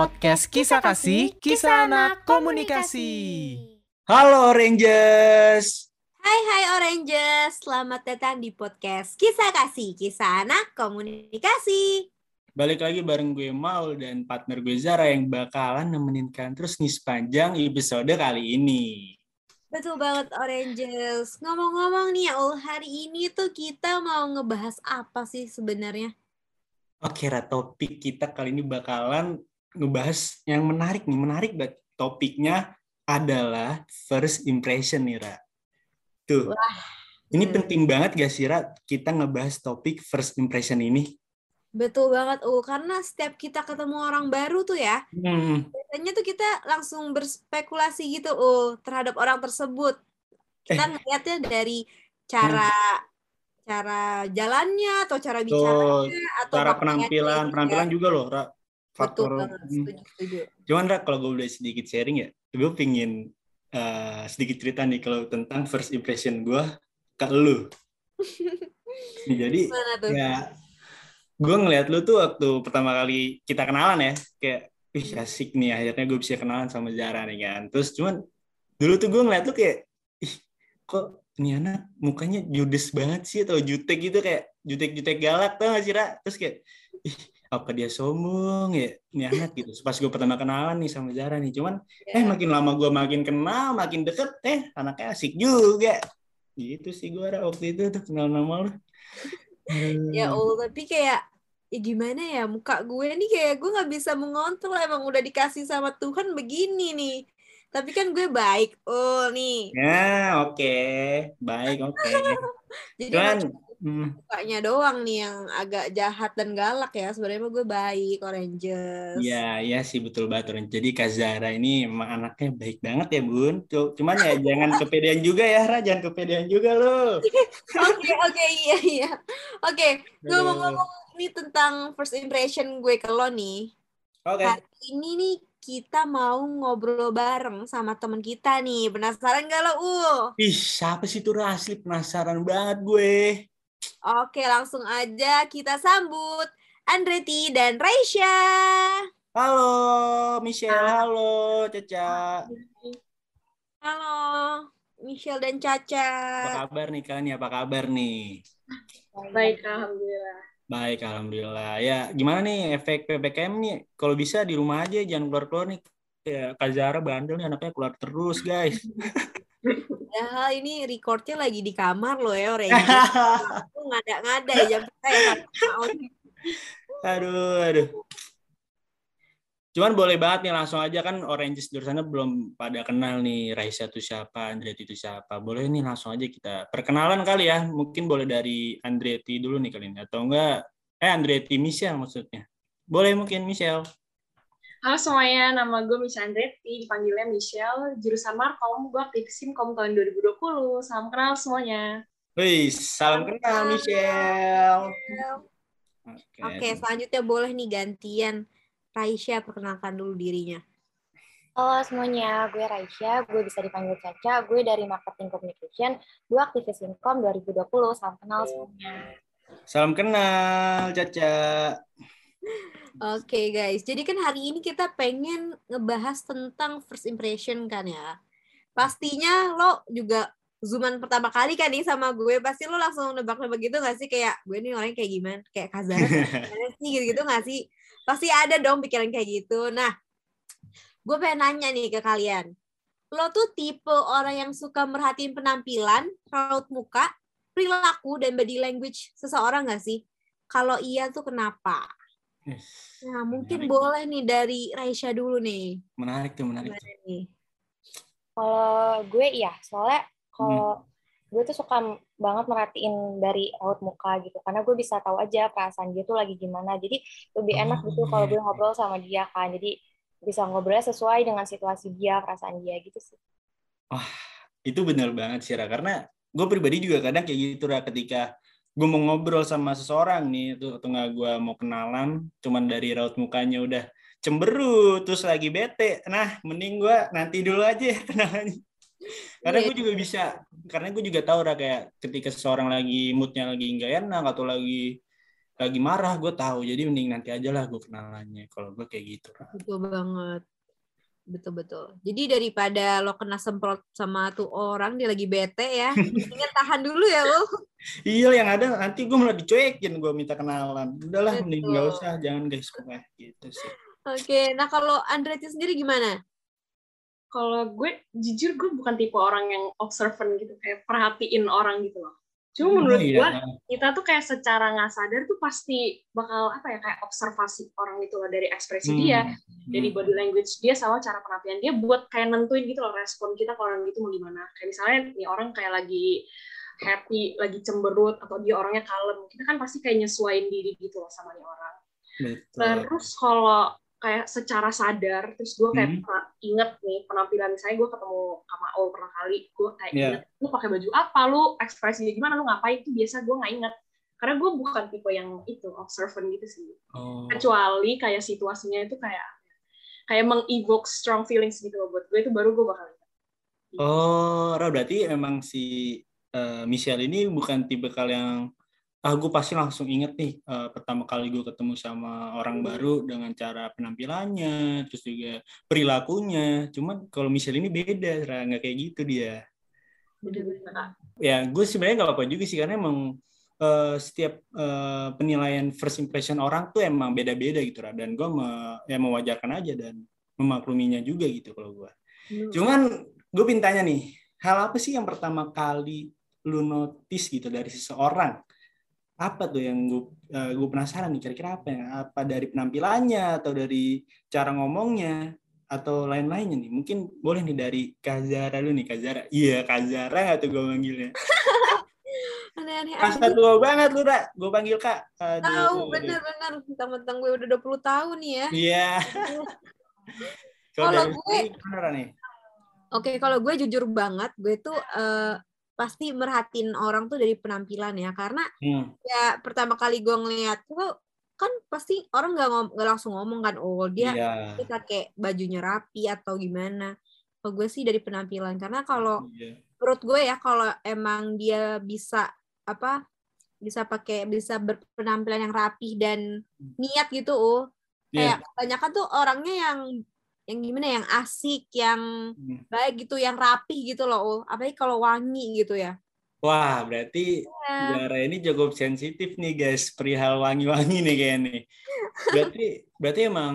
podcast Kisah Kasih, Kisah Anak Komunikasi. Halo Rangers. Hai hai Oranges, selamat datang di podcast Kisah Kasih, Kisah Anak Komunikasi. Balik lagi bareng gue Maul dan partner gue Zara yang bakalan nemenin kalian terus nih sepanjang episode kali ini. Betul banget Oranges. Ngomong-ngomong nih ya hari ini tuh kita mau ngebahas apa sih sebenarnya? Oke, Ra, topik kita kali ini bakalan ngebahas yang menarik nih, menarik banget. Topiknya adalah first impression nih, Ra. Tuh. Wah. Ini Hmm. penting banget gak sih, Ra, kita ngebahas topik first impression ini? Betul banget Ul, karena setiap kita ketemu orang baru tuh ya, Hmm. biasanya tuh kita langsung berspekulasi gitu Ul terhadap orang tersebut. Kita ngeliatnya dari cara cara jalannya atau cara bicaranya atau cara penampilan, penampilan juga loh, Ra. Betul Faktor. banget, Hmm. setuju, setuju. Cuman Ra, kalau gue boleh sedikit sharing ya, gue pingin eh, sedikit cerita nih kalau tentang first impression gue ke lu. Jadi ya, gue ngeliat lu tuh waktu pertama kali kita kenalan ya, kayak, ih asik nih, akhirnya gue bisa kenalan sama Zara nih kan. Terus cuman dulu tuh gue ngeliat lu kayak, ih kok ini anak mukanya judes banget sih atau jutek gitu kayak jutek-jutek galak tau gak sih Ra? Terus kayak, ih apa dia sombong ya ini anak gitu. Pas gue pertama kenalan nih sama Zara nih, cuman eh Ya. makin lama gue makin kenal, makin deket, eh anaknya asik juga. Gitu sih gue waktu itu tuh kenal nama lu. Ya Allah, tapi kayak ya gimana ya muka gue nih kayak gue nggak bisa mengontrol emang udah dikasih sama Tuhan begini nih. Tapi kan gue baik, oh nih. Ya, oke. Baik, oke. Jadi Cuman, hmm, mukanya doang nih yang agak jahat dan galak ya. Sebenarnya gue baik, Oranges. ya, ya sih betul banget. Ren. Jadi Kak Zara ini emang anaknya baik banget ya, Bun. Cu- Cuman ya jangan kepedean juga ya, Ra. Jangan kepedean juga lo. Oke, oke, iya, iya. Oke, ngomong-ngomong nih tentang first impression gue ke lo nih. Oke. Hari ini nih kita mau ngobrol bareng sama temen kita nih. Penasaran gak lo, Ul? Ih, siapa sih tuh Ra? asli penasaran banget gue. Oke, langsung aja kita sambut Andreti dan Raisya. Halo, Michelle. Halo, Caca. Halo, Michelle dan Caca. Apa kabar nih kalian? Apa kabar nih? Baik, alhamdulillah. Baik, alhamdulillah. Ya, gimana nih efek PPKM nih? Kalau bisa di rumah aja, jangan keluar-keluar nih. Ya, Kak Zara bandel nih anaknya keluar terus, guys. Padahal ini recordnya lagi di kamar loh ya, Raisya. Ngada-ngada ya, jam saya mau. aduh, aduh. Cuman boleh banget nih langsung aja kan Oranges di sana belum pada kenal nih Raisa itu siapa, Andretti itu siapa. Boleh nih langsung aja kita perkenalan kali ya. Mungkin boleh dari Andretti dulu nih kali ini atau enggak eh Andretti Michelle maksudnya. Boleh mungkin Michelle. Halo semuanya, nama gue Michelle Andretti, dipanggilnya Michelle, jurusan Markom, gue aktif Simkom tahun 2020. Salam kenal semuanya. Wih, salam kenal Michelle. Oke. Oke, selanjutnya boleh nih gantian Raisya perkenalkan dulu dirinya. Halo semuanya, gue Raisya, gue bisa dipanggil Caca, gue dari Marketing Communication, gue aktivis Income 2020, salam kenal semuanya. Salam kenal Caca. Oke guys, jadi kan hari ini kita pengen ngebahas tentang first impression kan ya. Pastinya lo juga zooman pertama kali kan nih sama gue, pasti lo langsung nebak-nebak gitu gak sih? Kayak gue nih orangnya kayak gimana? Kayak Kazara sih gitu-gitu gak sih? Pasti ada dong pikiran kayak gitu. Nah, gue pengen nanya nih ke kalian. Lo tuh tipe orang yang suka merhatiin penampilan, raut muka, perilaku, dan body language seseorang gak sih? Kalau iya tuh kenapa? Nah, mungkin Menarik. boleh nih dari Raisya dulu nih. Menarik tuh, menarik. Nih? Kalau gue iya, soalnya Hmm. kalau gue tuh suka banget merhatiin dari raut muka gitu, karena gue bisa tahu aja perasaan dia tuh lagi gimana. Jadi lebih enak gitu kalau gue ngobrol sama dia kan. Jadi bisa ngobrolnya sesuai dengan situasi dia, perasaan dia gitu sih. Itu bener banget sih, Ra. Karena gue pribadi juga kadang kayak gitu, Ra. Ketika gue mau ngobrol sama seseorang nih, itu atau nggak gue mau kenalan, cuman dari raut mukanya udah cemberut, terus lagi bete. Nah, mending gue nanti dulu aja ya kenalannya. Karena Iya. gue juga bisa, karena gue juga tahu Ra, kayak ketika seseorang lagi moodnya lagi nggak enak atau lagi lagi marah gue tahu jadi mending nanti aja lah gue kenalannya kalau gue kayak gitu Ra. Betul banget. Betul betul. Jadi daripada lo kena semprot sama tuh orang dia lagi bete ya, mendingan tahan dulu ya lo. iya yang ada nanti gue malah dicuekin gue minta kenalan udahlah mending Betul. nggak usah jangan guys gitu sih Oke, nah kalau Andretti sendiri gimana? Kalau gue jujur gue bukan tipe orang yang observant gitu, kayak perhatiin orang gitu loh. Cuma menurut Oh, iya. gue kita tuh kayak secara nggak sadar tuh pasti bakal apa ya kayak observasi orang itu loh dari ekspresi Hmm. dia, Hmm. dari body language dia sama cara penampilan dia buat kayak nentuin gitu loh respon kita ke orang gitu mau gimana. Kayak misalnya nih orang kayak lagi happy, lagi cemberut atau dia orangnya kalem, kita kan pasti kayak nyesuaiin diri gitu loh sama nih orang. Betul. Terus kalau kayak secara sadar, terus gue kayak Hmm. pernah inget nih penampilan misalnya gue ketemu sama Ol pernah kali, gue kayak Iya. inget lu pakai baju apa, lu ekspresinya gimana, lu ngapain itu biasa gue nggak inget. Karena gue bukan tipe yang itu observant gitu sih. Oh. Kecuali kayak situasinya itu kayak kayak mengevoke strong feelings gitu loh buat gue itu baru gue bakal inget. Oh, Ra, berarti memang si eh, Michelle ini bukan tipe kali yang ah gue pasti langsung inget nih eh, pertama kali gue ketemu sama orang Hmm. baru dengan cara penampilannya, terus juga perilakunya. Cuman kalau Michelle ini beda, nggak kayak gitu dia. Ya, gue sebenarnya nggak apa-apa juga sih karena emang eh, setiap eh, penilaian first impression orang tuh emang beda-beda gitu, Ra. Dan gue me- ya mewajarkan aja dan memakluminya juga gitu kalau gue. Hmm. Cuman gue pintanya nih, hal apa sih yang pertama kali lu notice gitu dari seseorang? Apa tuh yang gue gue penasaran nih kira-kira apa ya? Apa dari penampilannya atau dari cara ngomongnya atau lain-lainnya nih? Mungkin boleh nih dari Kazara dulu nih Kazara. Iya Kazara nggak tuh gue manggilnya? Aneh-aneh aja. tua banget lu, Ra. Gue panggil Kak. Aduh. Tahu bener-bener mentang-mentang gue udah 20 tahun nih ya. Iya. Kalau dari gue-? Oke, kalau gue jujur banget, gue tuh eh, pasti merhatiin orang tuh dari penampilan ya, karena Hmm. ya pertama kali gue ngeliat tuh kan pasti orang nggak ngom- langsung ngomong kan, oh dia dia pakai bajunya rapi atau gimana. Kalau gue sih dari penampilan, karena kalau Iya. menurut gue ya kalau emang dia bisa apa bisa pakai bisa berpenampilan yang rapih dan niat gitu oh Iya. kayak kebanyakan tuh orangnya yang yang gimana yang asik yang Hmm. baik gitu yang rapih gitu loh oh apalagi kalau wangi gitu ya Wah, berarti Ya. Zara ini cukup sensitif nih guys, perihal wangi-wangi nih kayaknya nih. Berarti berarti emang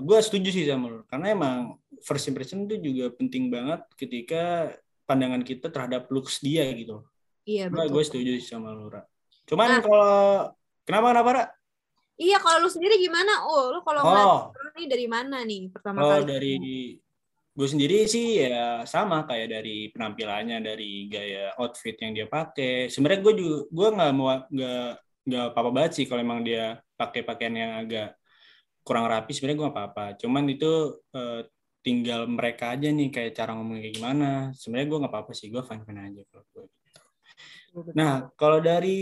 gue setuju sih sama lo, karena emang first impression itu juga penting banget ketika pandangan kita terhadap looks dia gitu. iya Gue betul setuju sih sama Ra. Cuman Nah. kalau kenapa kenapa, Ra? iya kalau lu sendiri gimana oh lu kalau Oh, nih dari mana nih pertama oh kali dari gue sendiri sih ya sama kayak dari penampilannya, dari gaya outfit yang dia pakai. Sebenarnya gue juga gue nggak mau nggak nggak apa-apa banget sih kalau emang dia pakai pakaian yang agak kurang rapi. Sebenarnya gue nggak apa-apa. Cuman itu eh, tinggal mereka aja nih kayak cara ngomongnya kayak gimana. Sebenarnya gue nggak apa-apa sih. Gue fine fine aja kalau gue. Nah kalau dari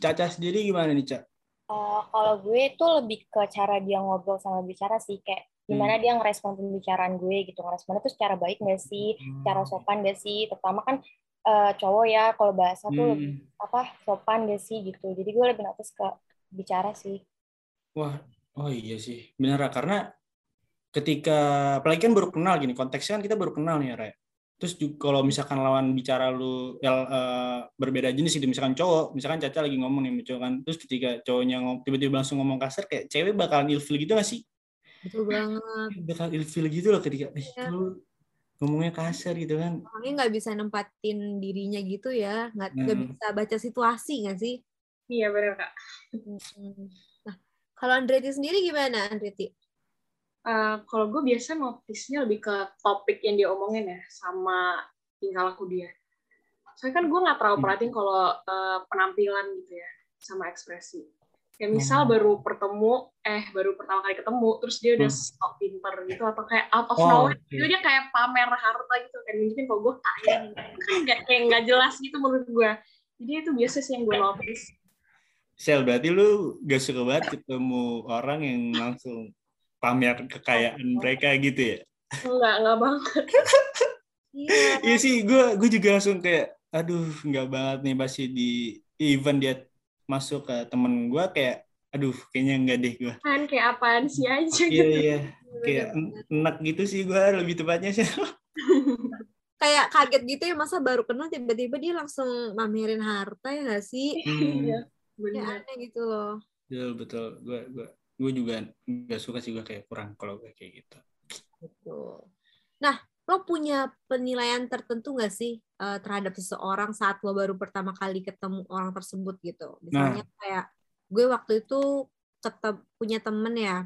Caca sendiri gimana nih Caca? Eh, kalau gue itu lebih ke cara dia ngobrol sama bicara sih kayak gimana dia ngerespon pembicaraan gue gitu. Ngeresponnya tuh secara baik gak sih? Secara sopan gak sih? Terutama kan eh, cowok ya kalau bahasa tuh lebih Hmm. apa sopan gak sih gitu. Jadi gue lebih notice ke bicara sih. Wah, oh iya sih, benar karena ketika apalagi kan baru kenal gini, konteksnya kan kita baru kenal nih, Ra. Terus juga kalau misalkan lawan bicara lu ya, eh, berbeda jenis gitu, misalkan cowok, misalkan Caca lagi ngomong nih cowok kan, terus ketika cowoknya ngom, tiba-tiba langsung ngomong kasar, kayak cewek bakalan ilfil gitu gak sih? betul banget Bakal ilfil gitu loh ketika, eh, Iya. lu ngomongnya kasar gitu kan. orangnya nggak bisa nempatin dirinya gitu ya nggak nggak Hmm. bisa baca situasi nggak sih Iya benar kak. Nah, kalau Andretti sendiri gimana, Andretti? Eh, kalau gue biasa notisnya lebih ke topik yang dia omongin ya, sama tingkah laku dia. Soalnya kan gue nggak terlalu Hmm. perhatiin kalau eh, penampilan gitu ya, sama ekspresi. Kayak misal Hmm. baru bertemu, eh baru pertama kali ketemu, terus dia udah Hmm. sok pinter gitu, atau kayak out of Oh, nowhere, gitu dia kayak pamer harta gitu, kayak nunjukin kalau gue kaya, kan nggak kayak nggak jelas gitu menurut gue. Jadi itu biasa sih yang gue notice. Sel, berarti lu gak suka banget ketemu orang yang langsung pamer kekayaan mereka gitu ya? Enggak, enggak banget. Iya. Iya sih, gue gue juga langsung kayak, aduh nggak banget nih pasti di event dia masuk ke temen gue kayak aduh kayaknya enggak deh gue kan kayak apaan sih aja iya gitu. iya. Kayak enak gitu sih gue lebih tepatnya sih. Kayak kaget gitu ya masa baru kenal tiba-tiba dia langsung mamerin harta ya gak sih? Hmm, Iya, kayak bener aneh gitu loh. Betul betul. Gue gue gue juga nggak suka sih gue kayak kurang kalau gue kayak gitu. Nah lo punya penilaian tertentu gak sih eh, terhadap seseorang saat lo baru pertama kali ketemu orang tersebut gitu? Misalnya kayak gue waktu itu ketep, punya temen ya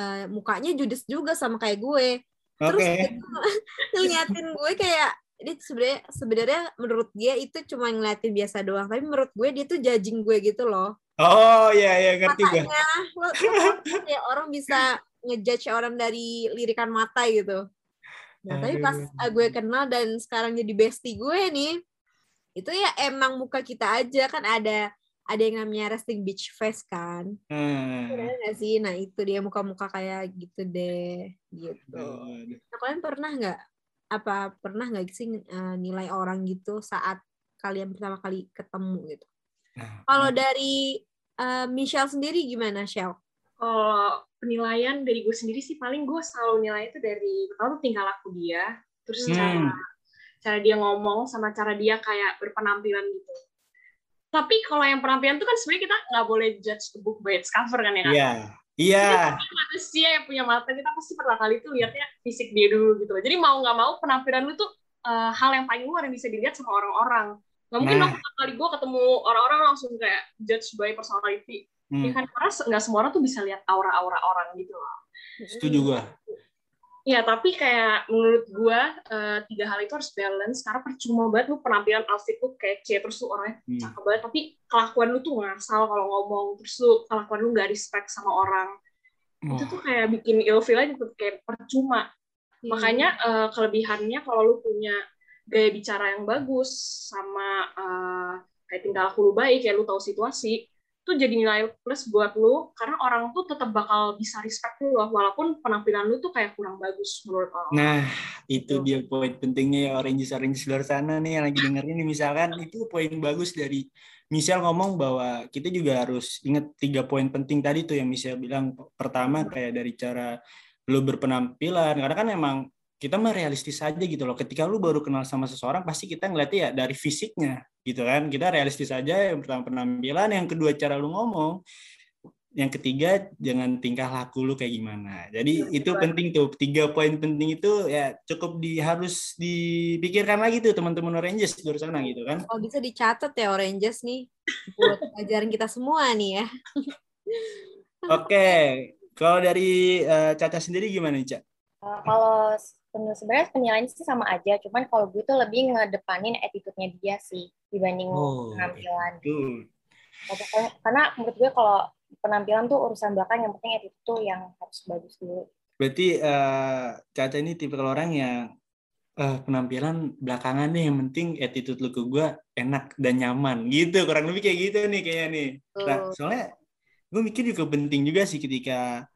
eh, mukanya judes juga sama kayak gue. Terus dia ngeliatin gue kayak dia sebenarnya sebenarnya menurut dia itu cuma ngeliatin biasa doang tapi menurut gue dia tuh judging gue gitu loh. Oh iya iya ngerti gue. Lo, lo ya orang bisa ngejudge orang dari lirikan mata gitu. Nah tapi pas uh, gue kenal dan sekarang jadi bestie gue nih itu ya emang muka kita aja kan ada ada yang namanya resting beach face kan. Hmm. Nggak sih? Nah itu dia muka-muka kayak gitu deh gitu. Aduh. Nah, kalian pernah nggak apa pernah nggak sih uh, nilai orang gitu saat kalian pertama kali ketemu gitu? Nah, Kalau dari uh, Michelle sendiri gimana, Shell? kalau penilaian dari gue sendiri sih paling gue selalu nilai itu dari pertama tuh tingkah laku dia terus Hmm. cara cara dia ngomong sama cara dia kayak berpenampilan gitu tapi kalau yang penampilan tuh kan sebenarnya kita nggak boleh judge the book by its cover kan ya kan iya. Iya manusia yang punya mata kita pasti pertama kali tuh lihatnya fisik dia dulu gitu jadi mau nggak mau penampilan lu tuh eh, hal yang paling luar yang bisa dilihat sama orang-orang. Nggak mungkin Nah. dong pertama kali gue ketemu orang-orang langsung kayak judge by personality. Hmm, ya kan karena nggak semua orang tuh bisa lihat aura-aura orang gitu loh. Setuju gue Ya, tapi kayak menurut gua eh, tiga hal itu harus balance. Karena percuma banget lu penampilan outfit lu kece terus lu orangnya Hmm. cakep banget. Tapi kelakuan lu tuh ngasal kalau ngomong. Terus lu kelakuan lu nggak respect sama orang. Itu tuh kayak bikin ilfeel aja tuh kayak percuma. Iya. makanya eh, kelebihannya kalau lu punya gaya bicara yang bagus sama eh, kayak tingkah laku lu baik ya lu tahu situasi itu jadi nilai plus buat lu karena orang tuh tetap bakal bisa respect lu loh walaupun penampilan lu tuh kayak kurang bagus menurut orang Nah, itu Gitu. dia poin pentingnya ya oranges oranges luar sana nih yang lagi dengerin nih misalkan itu poin bagus dari Michelle ngomong bahwa kita juga harus ingat tiga poin penting tadi tuh yang Michelle bilang pertama kayak dari cara lu berpenampilan karena kan emang kita mah realistis aja gitu loh. Ketika lu baru kenal sama seseorang pasti kita ngeliatnya ya dari fisiknya gitu kan. Kita realistis aja yang pertama penampilan yang kedua cara lu ngomong yang ketiga jangan tingkah laku lu kayak gimana. Jadi itu penting tuh. Tiga poin penting itu ya cukup di harus dipikirkan lagi tuh teman-teman Oranges di luar sana gitu kan. Kalau bisa dicatat ya Oranges nih buat pelajaran kita semua nih ya. oke kalau dari eh, Caca sendiri gimana nih Caca? Uh, kalau sebenarnya penilaiannya sih sama aja, cuman kalau gue tuh lebih ngedepanin attitude-nya dia sih dibanding Oh, penampilan. Pokoknya- Karena menurut gue kalau penampilan tuh urusan belakang, yang penting attitude tuh yang harus bagus dulu. Berarti eh, Caca ini tipe orang yang eh, penampilan belakangan nih yang penting attitude lu ke gue enak dan nyaman gitu kurang lebih kayak gitu nih kayaknya nih. Nah soalnya gue mikir juga penting juga sih ketika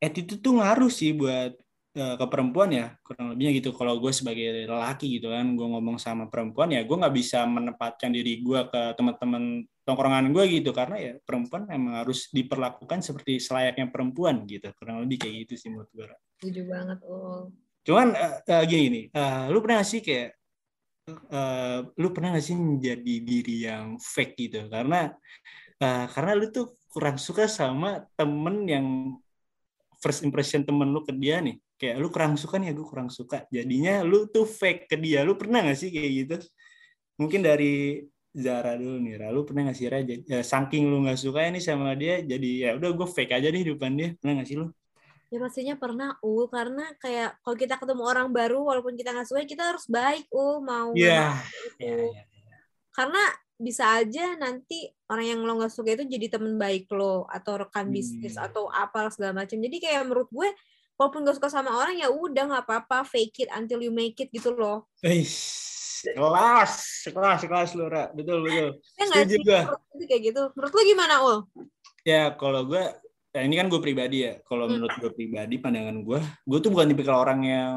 attitude tuh ngaruh sih buat ke perempuan ya kurang lebihnya gitu. Kalau gue sebagai lelaki gitu kan gue ngomong sama perempuan ya gue nggak bisa menempatkan diri gue ke teman-teman tongkrongan gue gitu karena ya perempuan emang harus diperlakukan seperti selayaknya perempuan gitu kurang lebih kayak gitu sih menurut gue. Setuju banget, Ul. Cuman eh, eh, gini gini, eh, lu pernah gak sih kayak eh, lu pernah gak sih menjadi diri yang fake gitu? Karena eh, karena lu tuh kurang suka sama temen yang first impression temen lu ke dia nih. Kayak lu kurang suka nih, gue kurang suka. Jadinya lu tuh fake ke dia. Lu pernah gak sih kayak gitu? Mungkin dari Zara dulu nih, Ra. Lu pernah gak sih Ra? Jadi- ya, saking lu gak suka ini sama dia, jadi ya udah gue fake aja nih di depan dia. Pernah gak sih lu? Ya pastinya pernah, Ul. Karena kayak kalau kita ketemu orang baru, walaupun kita nggak suka, kita harus baik, Ul. Mau Iya. mau itu. Iya, iya. Karena bisa aja nanti orang yang lo nggak suka itu jadi temen baik lo atau rekan bisnis Hmm. atau apa segala macam. Jadi kayak menurut gue walaupun gak suka sama orang ya udah nggak apa-apa fake it until you make it gitu loh. Eish, kelas, kelas, kelas lu, Ra. Betul, betul. Ya Setuju gue kayak gitu. Menurut lo gimana Ul? Ya, kalau gue, ya ini kan gue pribadi ya. Kalau Hmm. menurut gue pribadi, pandangan gue, gue tuh bukan tipikal orang yang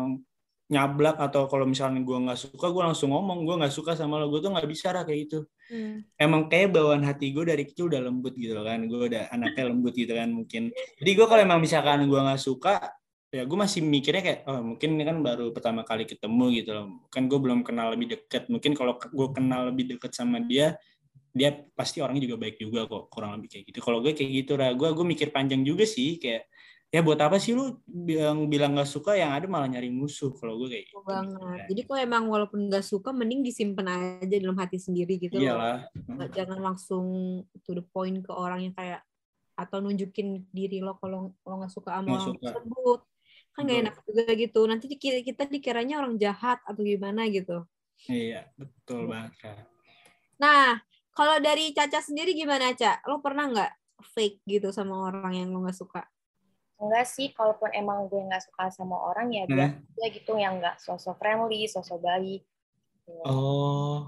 nyablak atau kalau misalnya gue nggak suka gue langsung ngomong gue nggak suka sama lo gue tuh nggak bisa lah kayak gitu Hmm. emang kayak bawaan hati gue dari kecil udah lembut gitu kan gue udah anaknya lembut gitu kan mungkin jadi gue kalau emang misalkan gue nggak suka ya gue masih mikirnya kayak oh mungkin ini kan baru pertama kali ketemu gitu loh kan gue belum kenal lebih deket mungkin kalau gue kenal lebih deket sama dia dia pasti orangnya juga baik juga kok kurang lebih kayak gitu kalau gue kayak gitu lah gue gue mikir panjang juga sih kayak ya buat apa sih lu bilang bilang nggak suka yang ada malah nyari musuh kalau gue kayak gitu. Banget. Jadi kalau emang walaupun nggak suka, mending disimpan aja dalam hati sendiri gitu loh. iyalah Nggak- Jangan langsung to the point ke orang yang kayak atau nunjukin diri lo kalau lo nggak suka sama orang tersebut. Kan nggak enak juga gitu. Nanti dikira, kita dikiranya orang jahat atau gimana gitu. iya betul banget. Nah, kalau dari Caca sendiri gimana, Ca? Lo pernah nggak fake gitu sama orang yang lo nggak suka? Enggak sih, kalaupun emang gue nggak suka sama orang ya biasa aja gitu yang nggak sosok friendly, sosok baik. Gitu. Oh,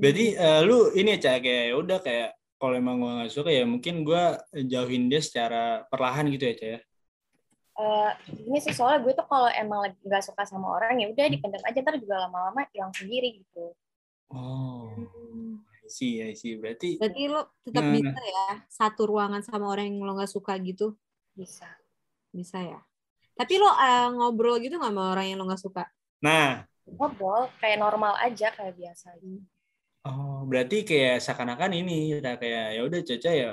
berarti eh, lu ini ya Cak, kayak ya udah kayak kalau emang gua nggak suka ya mungkin gua jauhin dia secara perlahan gitu ya Cak ya. Eh, ini sih soalnya gue tuh kalau emang lagi nggak suka sama orang ya udah dipendam aja ntar juga lama-lama hilang sendiri gitu. Oh, see, I see. Berarti Berarti lo tetap Nah. bisa ya satu ruangan sama orang yang lo nggak suka gitu? Bisa. Bisa ya. Tapi lo eh, ngobrol gitu nggak sama orang yang lo nggak suka? nah, Ngobrol kayak normal aja kayak biasa. oh berarti kayak seakan-akan ini udah kayak ya udah Caca ya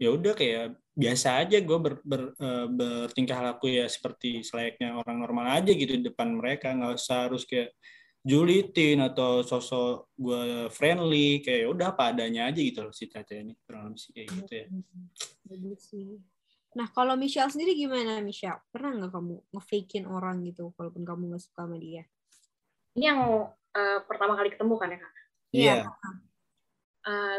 ya udah kayak biasa aja gue ber, ber- eh, bertingkah laku ya seperti selayaknya orang normal aja gitu di depan mereka nggak usah harus kayak julitin atau sosok gue friendly kayak ya udah apa adanya aja gitu loh si Caca ini kurang lebih sih kayak gitu ya. Bagus sih. Nah, kalau Michelle sendiri gimana, Michelle? Pernah nggak kamu nge-fakein orang gitu, walaupun kamu nggak suka sama dia? Ini yang eh, pertama kali ketemu kan ya kak? Iya.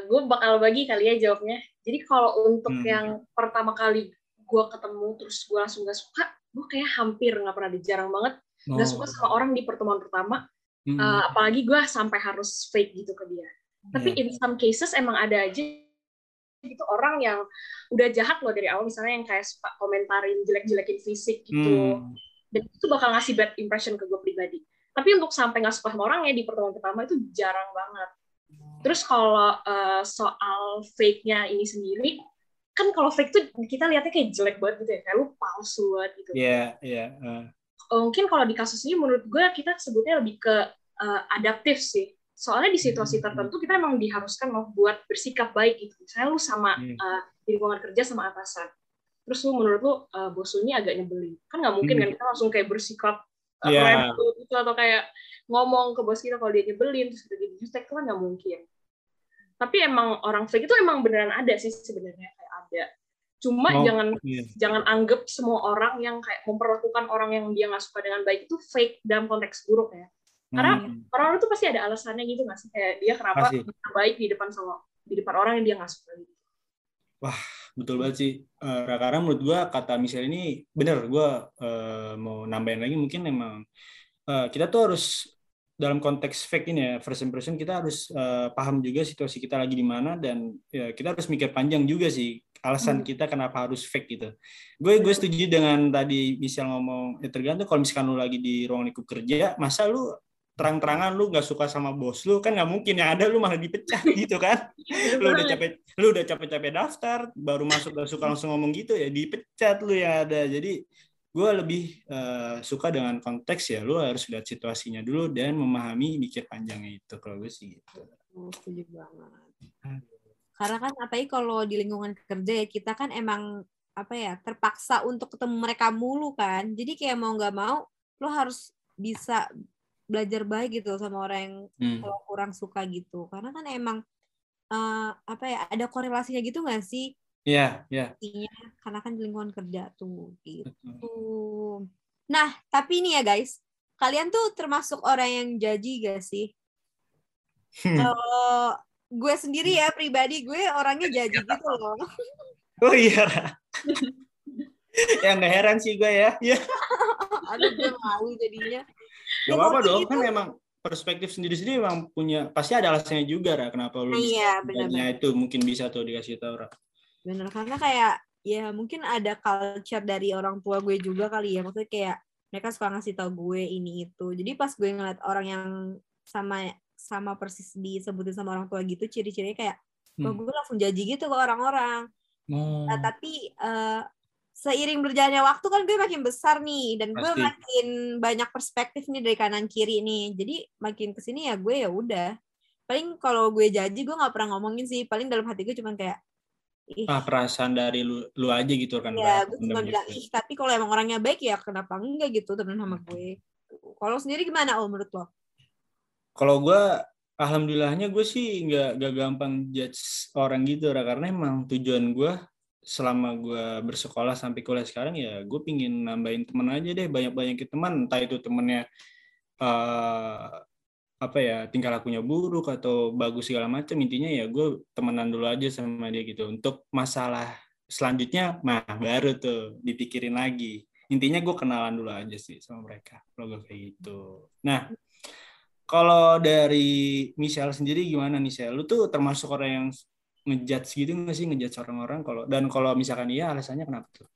Gue bakal bagi kali ya jawabnya. Jadi kalau untuk Hmm. yang pertama kali gue ketemu terus gue langsung gak suka, gue kayak hampir nggak pernah ada, jarang banget nggak suka sama orang di pertemuan pertama. Hmm. Uh, apalagi gue sampai harus fake gitu ke dia. Tapi Iya. in some cases emang ada aja gitu orang yang udah jahat loh dari awal misalnya yang kayak suka komentarin jelek-jelekin fisik gitu Hmm. dan itu bakal ngasih bad impression ke gue pribadi tapi untuk sampai nggak suka sama orangnya di pertemuan pertama itu jarang banget terus kalau uh, soal fake-nya ini sendiri kan kalau fake tuh kita lihatnya kayak jelek banget gitu ya kayak lu palsu banget gitu Iya, iya. eh. mungkin kalau di kasus ini menurut gue kita sebutnya lebih ke uh, adaptif sih soalnya di situasi Hmm. tertentu kita emang diharuskan loh buat bersikap baik gitu misalnya lu sama Hmm. uh, di lingkungan kerja sama atasan terus lu menurut lu uh, bos lu ini agak nyebelin kan nggak mungkin Hmm. kan kita langsung kayak bersikap rebel gitu atau kayak ngomong ke bos kita kalau dia nyebelin terus kita jadi jutek itu kan nggak mungkin tapi emang orang fake itu emang beneran ada sih sebenarnya kayak ada cuma Oh, jangan Iya. jangan anggap semua orang yang kayak memperlakukan orang yang dia nggak suka dengan baik itu fake dalam konteks buruk ya. Karena Hmm. Orang itu pasti ada alasannya gitu nggak sih? Kayak dia kenapa baik di depan sama di depan orang yang dia nggak suka gitu. Betul banget sih. Eh, karena menurut gua kata Michelle ini bener. Gua eh, mau nambahin lagi mungkin emang eh, kita tuh harus dalam konteks fake ini ya first impression kita harus eh, paham juga situasi kita lagi di mana dan ya kita harus mikir panjang juga sih alasan Hmm. kita kenapa harus fake gitu. Gue gue setuju dengan tadi Michelle ngomong ya tergantung kalau misalkan lu lagi di ruang lingkup kerja masa lu terang-terangan lu nggak suka sama bos lu kan nggak mungkin yang ada lu malah dipecat gitu kan lu udah capek lu udah capek-capek daftar baru masuk gak suka langsung ngomong gitu ya dipecat lu ya ada jadi gue lebih eh, suka dengan konteks ya lu harus lihat situasinya dulu dan memahami mikir panjangnya itu kalau gue sih gitu Oh, setuju banget. Karena kan apalagi kalau di lingkungan kerja ya kita kan emang apa ya terpaksa untuk ketemu mereka mulu kan. Jadi kayak mau nggak mau lo harus bisa belajar baik gitu sama orang yang Hmm. kalau kurang suka gitu. Karena kan emang eh, apa ya ada korelasinya gitu nggak sih? Iya, iya. Intinya karena kan di lingkungan kerja tuh gitu. Nah, tapi ini ya guys, kalian tuh termasuk orang yang jaji gak sih? Hmm. Kalau gue sendiri ya pribadi gue orangnya jaji gitu loh. Oh iya. ya nggak heran sih gue ya. Ya. Aduh gue malu jadinya. Gak apa-apa dong, itu- kan emang perspektif sendiri-sendiri emang punya pasti ada alasannya juga Ra, kenapa lu Nah, iya. Nah, itu mungkin bisa tuh dikasih tahu Ra. Bener karena kayak ya mungkin ada culture dari orang tua gue juga kali ya. Maksudnya kayak mereka suka ngasih tau gue ini itu jadi pas gue ngeliat orang yang sama sama persis disebutin sama orang tua gitu ciri-cirinya kayak hmm. gue langsung jaji gitu ke orang-orang oh. nah, tapi uh, seiring berjalannya waktu kan gue makin besar nih dan gue makin banyak perspektif nih dari kanan kiri nih. Jadi makin ke sini ya gue ya udah. Paling kalau gue janji gue nggak pernah ngomongin sih. Paling dalam hati gue cuma kayak Ih. Ah, perasaan dari lu lu aja gitu kan ya gue cuma bilang ih tapi kalau emang orangnya baik ya kenapa enggak gitu temen sama hmm. gue. Kalau sendiri gimana oh menurut lo? Kalau gue alhamdulillahnya gue sih nggak gak gampang judge orang gitu karena emang tujuan gue selama gue bersekolah sampai kuliah sekarang ya gue pingin nambahin teman aja deh banyak banyak teman. Entah itu temennya uh, apa ya tingkah lakunya buruk atau bagus segala macam intinya ya gue temenan dulu aja sama dia gitu. Untuk masalah selanjutnya mah baru tuh dipikirin lagi. Intinya gue kenalan dulu aja sih sama mereka kalau gue kayak gitu. Nah kalau dari Michelle sendiri gimana Michelle? Lu tuh termasuk orang yang ngejudge gitu nggak sih ngejudge orang-orang kalau dan kalau misalkan iya alasannya kenapa tuh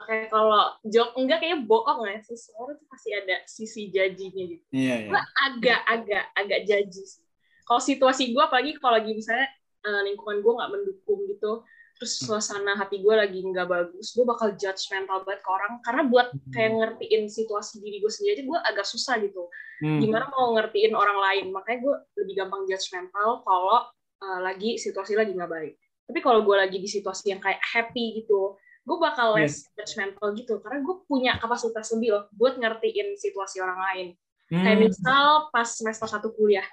Oke, kalau jok enggak kayaknya bohong ya. Semua itu pasti ada sisi jajinya gitu. Iya, iya. Agak-agak agak jaji sih. Kalau situasi gue, apalagi kalau lagi misalnya uh, lingkungan gue nggak mendukung gitu, terus hmm. suasana hati gue lagi nggak bagus, gue bakal judge mental banget ke orang. Karena buat hmm. kayak ngertiin situasi diri gue sendiri, gue agak susah gitu. Hmm. Gimana mau ngertiin orang lain? Makanya gue lebih gampang judge mental kalau uh, lagi situasi lagi nggak baik. Tapi kalau gue lagi di situasi yang kayak happy gitu, gue bakal less yes. judgmental gitu karena gue punya kapasitas lebih loh buat ngertiin situasi orang lain hmm. kayak misal pas semester satu kuliah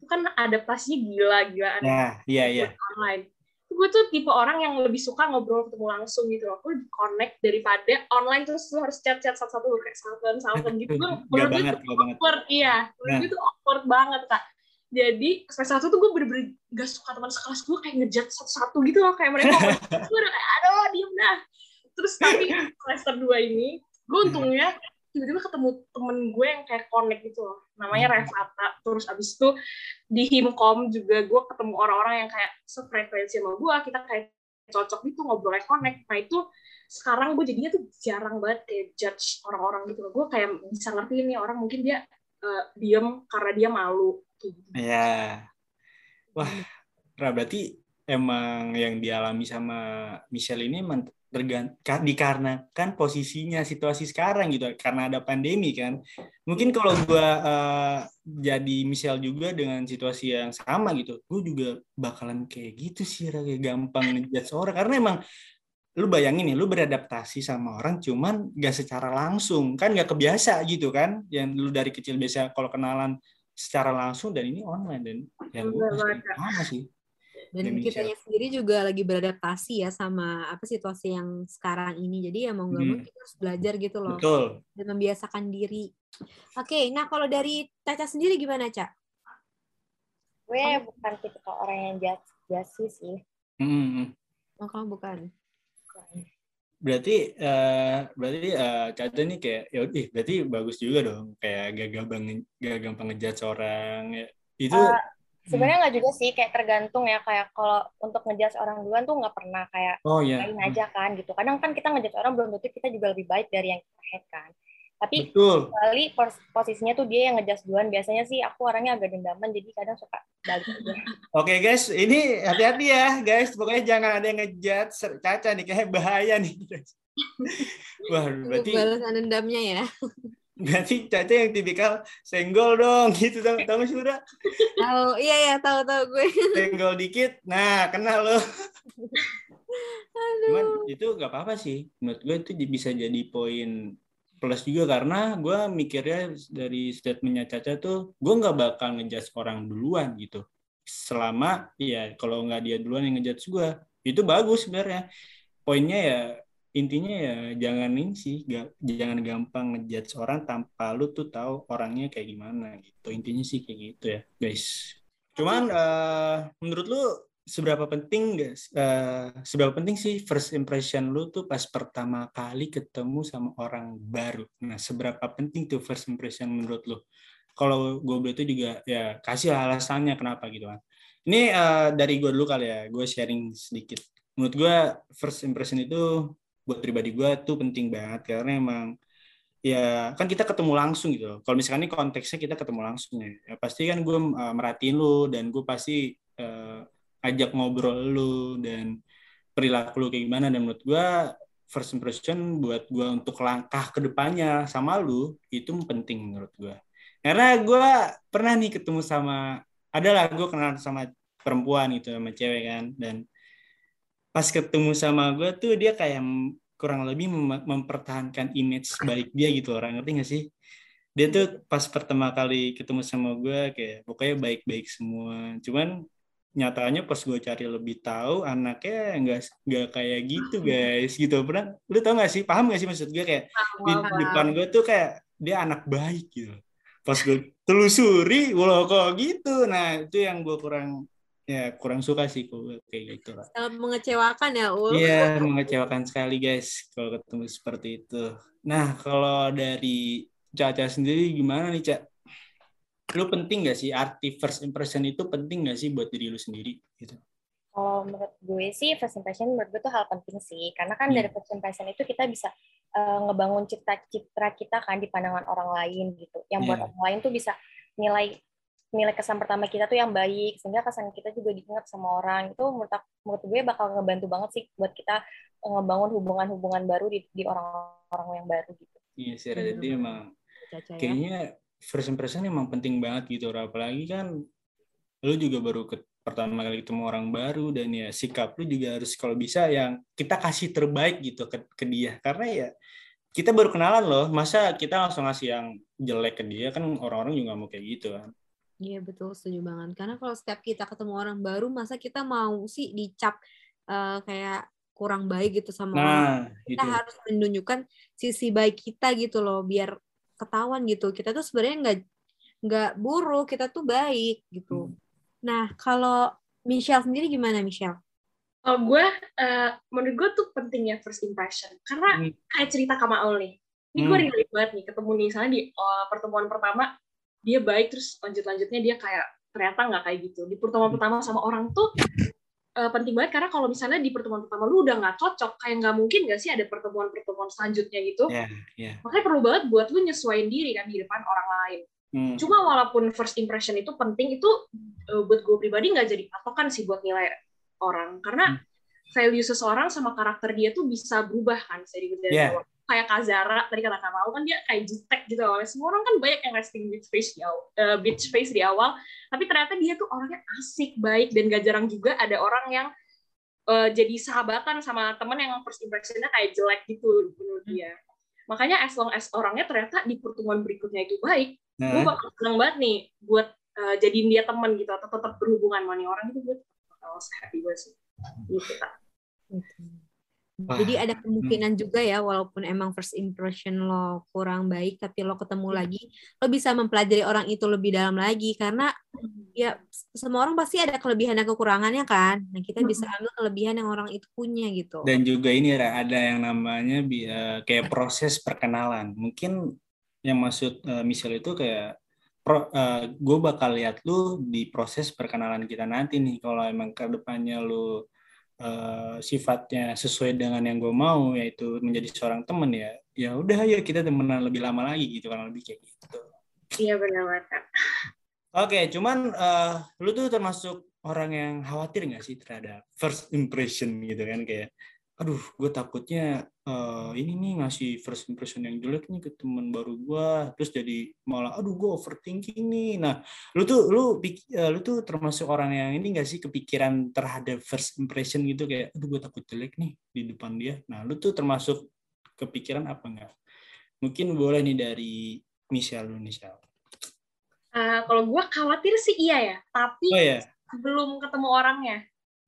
itu kan adaptasinya gila-gilaan yeah, yeah, yeah. online gue tuh tipe orang yang lebih suka ngobrol ketemu langsung gitu loh. Gue connect daripada online terus lu harus chat-chat satu-satu kayak salven salven gitu. Gue menurut gue awkward, iya. Menurut nah. gue tuh awkward banget kak. Jadi semester satu tuh gue bener-bener gak suka teman sekelas gue kayak ngejat satu-satu gitu loh. Kayak mereka. gue udah kayak aduh diem dah. Terus tapi semester 2 ini gue untungnya tiba-tiba ketemu temen gue yang kayak connect gitu loh. Namanya Revata. Terus abis itu di himkom juga gue ketemu orang-orang yang kayak sefrekuensi sama gue. Kita kayak cocok gitu ngobrolnya connect. Nah itu sekarang gue jadinya tuh jarang banget kayak judge orang-orang gitu loh. Gue kayak bisa ngerti nih orang mungkin dia uh, diem karena dia malu gitu. Iya. Wah, Ra, berarti emang yang dialami sama Michelle ini emang tergant dikarenakan posisinya situasi sekarang gitu karena ada pandemi kan mungkin kalau gue uh, jadi misal juga dengan situasi yang sama gitu gue juga bakalan kayak gitu sih kayak gampang ngejudge seorang karena emang lu bayangin nih lu beradaptasi sama orang cuman gak secara langsung kan gak kebiasa gitu kan yang lu dari kecil biasa kalau kenalan secara langsung dan ini online dan yang gue sama sih dan kitanya sendiri juga lagi beradaptasi ya sama apa situasi yang sekarang ini jadi ya mau nggak mau hmm. kita harus belajar gitu loh Betul. dan membiasakan diri oke nah kalau dari Caca sendiri gimana Cak? gue bukan tipe orang yang jasi sih hmm. oh kamu bukan berarti uh, berarti uh, Caca nih kayak ya udah berarti bagus juga dong kayak gak gampang gak gampang ngejat orang ya. itu uh, Sebenarnya nggak juga sih, kayak tergantung ya. Kayak kalau untuk ngejudge orang duluan tuh nggak pernah kayak oh, yeah. main aja kan gitu. Kadang kan kita ngejudge orang belum tentu kita juga lebih baik dari yang kita head kan. Tapi kali posisinya tuh dia yang ngejudge duluan. Biasanya sih aku orangnya agak dendaman, jadi kadang suka balik. Oke okay, guys, ini hati-hati ya guys. Pokoknya jangan ada yang ngejudge. Caca nih, kayak bahaya nih. Wah, berarti... Balasan dendamnya ya. Berarti Caca yang tipikal senggol dong gitu. Tahu tahu sih udah tahu. Iya ya tahu tahu gue. Senggol dikit nah kenal lo. Cuman itu gak apa-apa sih. Menurut gue itu bisa jadi poin plus juga karena gue mikirnya dari statementnya Caca tuh gue nggak bakal ngejudge orang duluan gitu. Selama ya kalau nggak dia duluan yang ngejudge gue itu bagus sebenarnya. Poinnya ya intinya ya jangan ini sih gak, jangan gampang ngejudge orang tanpa lu tuh tahu orangnya kayak gimana gitu. Intinya sih kayak gitu ya guys. Cuman uh, menurut lu seberapa penting guys uh, seberapa penting sih first impression lu tuh pas pertama kali ketemu sama orang baru? Nah seberapa penting tuh first impression menurut lu? Kalau gue itu juga ya kasih alasannya kenapa gitu kan. Ini uh, dari gue dulu kali ya gue sharing sedikit. Menurut gue first impression itu buat pribadi gue tuh penting banget karena emang ya kan kita ketemu langsung gitu. Kalau misalkan ini konteksnya kita ketemu langsung ya, ya pasti kan gue uh, merhatiin lu dan gue pasti uh, ajak ngobrol lu dan perilaku lu kayak gimana. Dan menurut gue first impression buat gue untuk langkah ke depannya sama lu itu penting menurut gue karena gue pernah nih ketemu sama adalah gue kenal sama perempuan gitu sama cewek kan. Dan pas ketemu sama gue tuh dia kayak kurang lebih mem mempertahankan image baik dia gitu orang ngerti gak sih? Dia tuh pas pertama kali ketemu sama gue kayak pokoknya baik-baik semua. Cuman nyatanya pas gue cari lebih tahu anaknya nggak nggak kayak gitu guys gitu. Pernah lu tau gak sih? Paham gak sih maksud gue kayak di depan gue tuh kayak dia anak baik gitu. Pas gue telusuri walau kok gitu? Nah itu yang gue kurang ya kurang suka sih kok kayak gitu lah mengecewakan ya ul? Iya mengecewakan sekali guys kalau ketemu seperti itu. Nah kalau dari Caca sendiri gimana nih Cak lu penting gak sih arti first impression itu penting gak sih buat diri lu sendiri gitu? Kalau menurut gue sih first impression menurut gue tuh hal penting sih karena kan hmm. dari first impression itu kita bisa uh, ngebangun citra-citra kita kan di pandangan orang lain gitu. Yang yeah. buat orang lain tuh bisa nilai nilai kesan pertama kita tuh yang baik sehingga kesan kita juga diingat sama orang itu menurut menurut gue bakal ngebantu banget sih buat kita ngebangun hubungan-hubungan baru di, di orang-orang yang baru gitu. Iya sih, jadi emang ya. kayaknya first impression emang penting banget gitu apalagi kan lu juga baru ke pertama kali ketemu orang baru dan ya sikap lu juga harus kalau bisa yang kita kasih terbaik gitu ke, ke dia. Karena ya kita baru kenalan loh masa kita langsung ngasih yang jelek ke dia kan orang-orang juga mau kayak gitu kan. Iya betul setuju banget. Karena kalau setiap kita ketemu orang baru masa kita mau sih dicap uh, kayak kurang baik gitu sama nah, orang kita itu. harus menunjukkan sisi baik kita gitu loh biar ketahuan gitu kita tuh sebenarnya nggak nggak buruk kita tuh baik gitu hmm. nah kalau Michelle sendiri gimana Michelle kalau gue uh, menurut gue tuh pentingnya first impression karena hmm. kayak cerita Kamaul nih ini hmm. gue relate banget nih ketemu nih misalnya di uh, pertemuan pertama dia baik terus lanjut lanjutnya dia kayak ternyata nggak kayak gitu di pertemuan hmm. pertama sama orang tuh uh, penting banget karena kalau misalnya di pertemuan pertama lu udah nggak cocok kayak nggak mungkin nggak sih ada pertemuan-pertemuan selanjutnya gitu yeah, yeah. makanya perlu banget buat lu nyesuaiin diri kan di depan orang lain hmm. cuma walaupun first impression itu penting itu uh, buat gue pribadi nggak jadi patokan sih buat nilai orang karena hmm. value seseorang sama karakter dia tuh bisa berubah kan dari yeah kayak Kazara tadi kata Kamal kan dia kayak jutek gitu awalnya semua orang kan banyak yang resting beach face di awal uh, beach face di awal. Tapi ternyata dia tuh orangnya asik baik dan gak jarang juga ada orang yang uh, jadi sahabatan sama temen yang first impressionnya kayak jelek gitu menurut dia. Makanya as long as orangnya ternyata di pertemuan berikutnya itu baik nah. gue bakal seneng banget nih buat uh, jadiin dia temen gitu atau tetap berhubungan sama nih orang. Itu gue bakal happy banget sih. Gitu kak Wah. Jadi ada kemungkinan hmm. juga ya walaupun emang first impression lo kurang baik tapi lo ketemu hmm. lagi lo bisa mempelajari orang itu lebih dalam lagi karena ya semua orang pasti ada kelebihan dan kekurangannya kan. Nah, kita bisa hmm. ambil kelebihan yang orang itu punya gitu. Dan juga ini ada yang namanya uh, kayak proses perkenalan. Mungkin yang maksud uh, Michelle itu kayak pro, uh, gue bakal lihat lu di proses perkenalan kita nanti nih kalau emang ke depannya lu uh, sifatnya sesuai dengan yang gue mau yaitu menjadi seorang teman ya ya udah ya kita temenan lebih lama lagi gitu kan lebih kayak gitu. Iya benar banget oke cuman uh, lu tuh termasuk orang yang khawatir nggak sih terhadap first impression gitu kan kayak aduh gue takutnya uh, ini nih ngasih first impression yang jelek nih ke teman baru gue terus jadi malah aduh gue overthinking nih. Nah lu tuh lu uh, lu tuh termasuk orang yang ini gak sih kepikiran terhadap first impression gitu? Kayak aduh gue takut jelek nih di depan dia. Nah lu tuh termasuk kepikiran apa enggak mungkin boleh nih dari Michelle lu Michelle. Uh, kalau gue khawatir sih iya ya tapi oh, iya. belum ketemu orangnya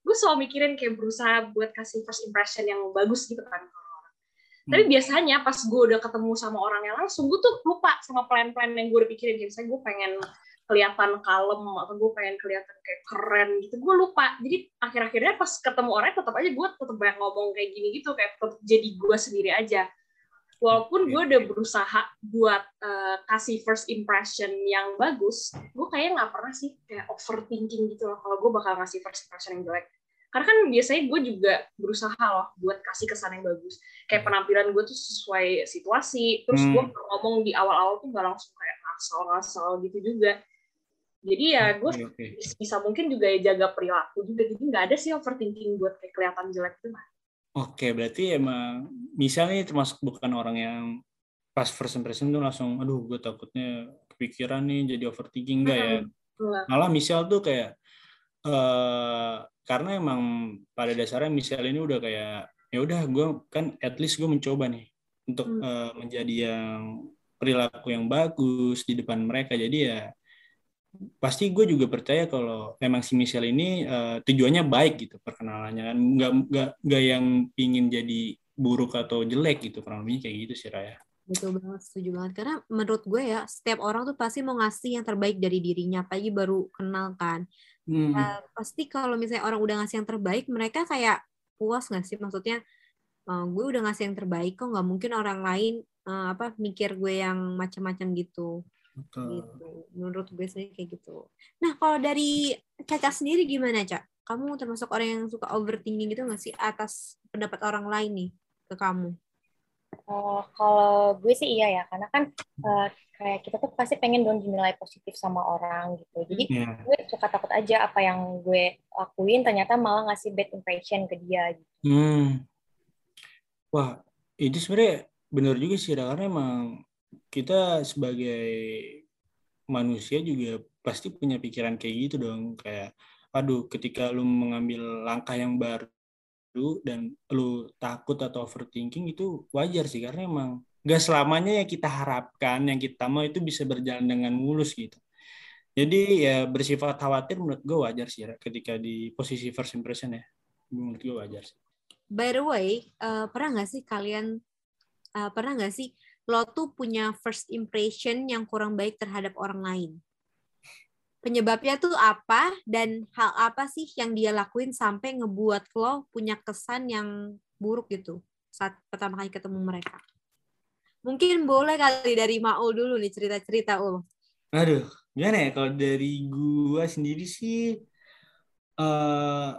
gue selalu mikirin kayak berusaha buat kasih first impression yang bagus gitu kan hmm. tapi biasanya pas gue udah ketemu sama orangnya langsung gue tuh lupa sama plan-plan yang gue udah pikirin. Kayak misalnya gue pengen kelihatan kalem atau gue pengen kelihatan kayak keren gitu gue lupa. Jadi akhir-akhirnya pas ketemu orangnya tetap aja gue tetap banyak ngomong kayak gini gitu kayak tetap jadi gue sendiri aja. Walaupun gue udah berusaha buat uh, kasih first impression yang bagus gue kayak nggak pernah sih kayak overthinking gitu loh kalau gue bakal ngasih first impression yang jelek karena kan biasanya gue juga berusaha loh buat kasih kesan yang bagus. Kayak penampilan gue tuh sesuai situasi. Terus Hmm. gue ngomong di awal-awal tuh gak langsung kayak ngasal-ngasal gitu juga. Jadi ya gue Oke, oke. bisa mungkin juga ya jaga perilaku juga. Jadi nggak ada sih overthinking buat kayak kelihatan jelek itu mah Oke, berarti emang misalnya termasuk bukan orang yang pas first impression tuh langsung, aduh gue takutnya kepikiran nih jadi overthinking. Enggak ya. Malah misal tuh kayak eh karena emang pada dasarnya misal ini udah kayak ya udah gue kan at least gue mencoba nih untuk Hmm. eh, menjadi yang perilaku yang bagus di depan mereka. Jadi ya pasti gue juga percaya kalau memang si Michelle ini eh, tujuannya baik gitu perkenalannya kan nggak nggak nggak yang pingin jadi buruk atau jelek gitu kurang lebihnya kayak gitu sih Raya. Betul banget, setuju banget. Karena menurut gue ya, setiap orang tuh pasti mau ngasih yang terbaik dari dirinya, apalagi baru kenal kan. Hmm. Eh, pasti kalau misalnya orang udah ngasih yang terbaik, mereka kayak puas nggak sih? Maksudnya, eh, gue udah ngasih yang terbaik, kok nggak mungkin orang lain eh, apa mikir gue yang macam-macam gitu. Betul. gitu. Menurut gue sih kayak gitu. Nah, kalau dari Caca sendiri gimana, Cak? Kamu termasuk orang yang suka overthinking gitu nggak sih atas pendapat orang lain nih ke kamu? Oh, kalau gue sih iya ya, karena kan eh, kayak kita tuh pasti pengen dong dinilai positif sama orang gitu. Jadi Ya. gue suka takut aja apa yang gue lakuin ternyata malah ngasih bad impression ke dia. Gitu. Hmm. Wah, itu sebenarnya benar juga sih, karena emang kita sebagai manusia juga pasti punya pikiran kayak gitu dong, kayak aduh ketika lu mengambil langkah yang baru dan lu takut atau overthinking itu wajar sih karena emang gak selamanya yang kita harapkan, yang kita mau itu bisa berjalan dengan mulus gitu. Jadi ya bersifat khawatir menurut gue wajar sih ketika di posisi first impression ya. Menurut gue wajar sih. By the way, eh, pernah nggak sih kalian eh, pernah nggak sih lo tuh punya first impression yang kurang baik terhadap orang lain? Penyebabnya tuh apa dan hal apa sih yang dia lakuin sampai ngebuat lo punya kesan yang buruk gitu saat pertama kali ketemu mereka? Mungkin boleh kali dari Maul dulu nih cerita-cerita Ul. Aduh, gimana ya kalau dari gua sendiri sih eh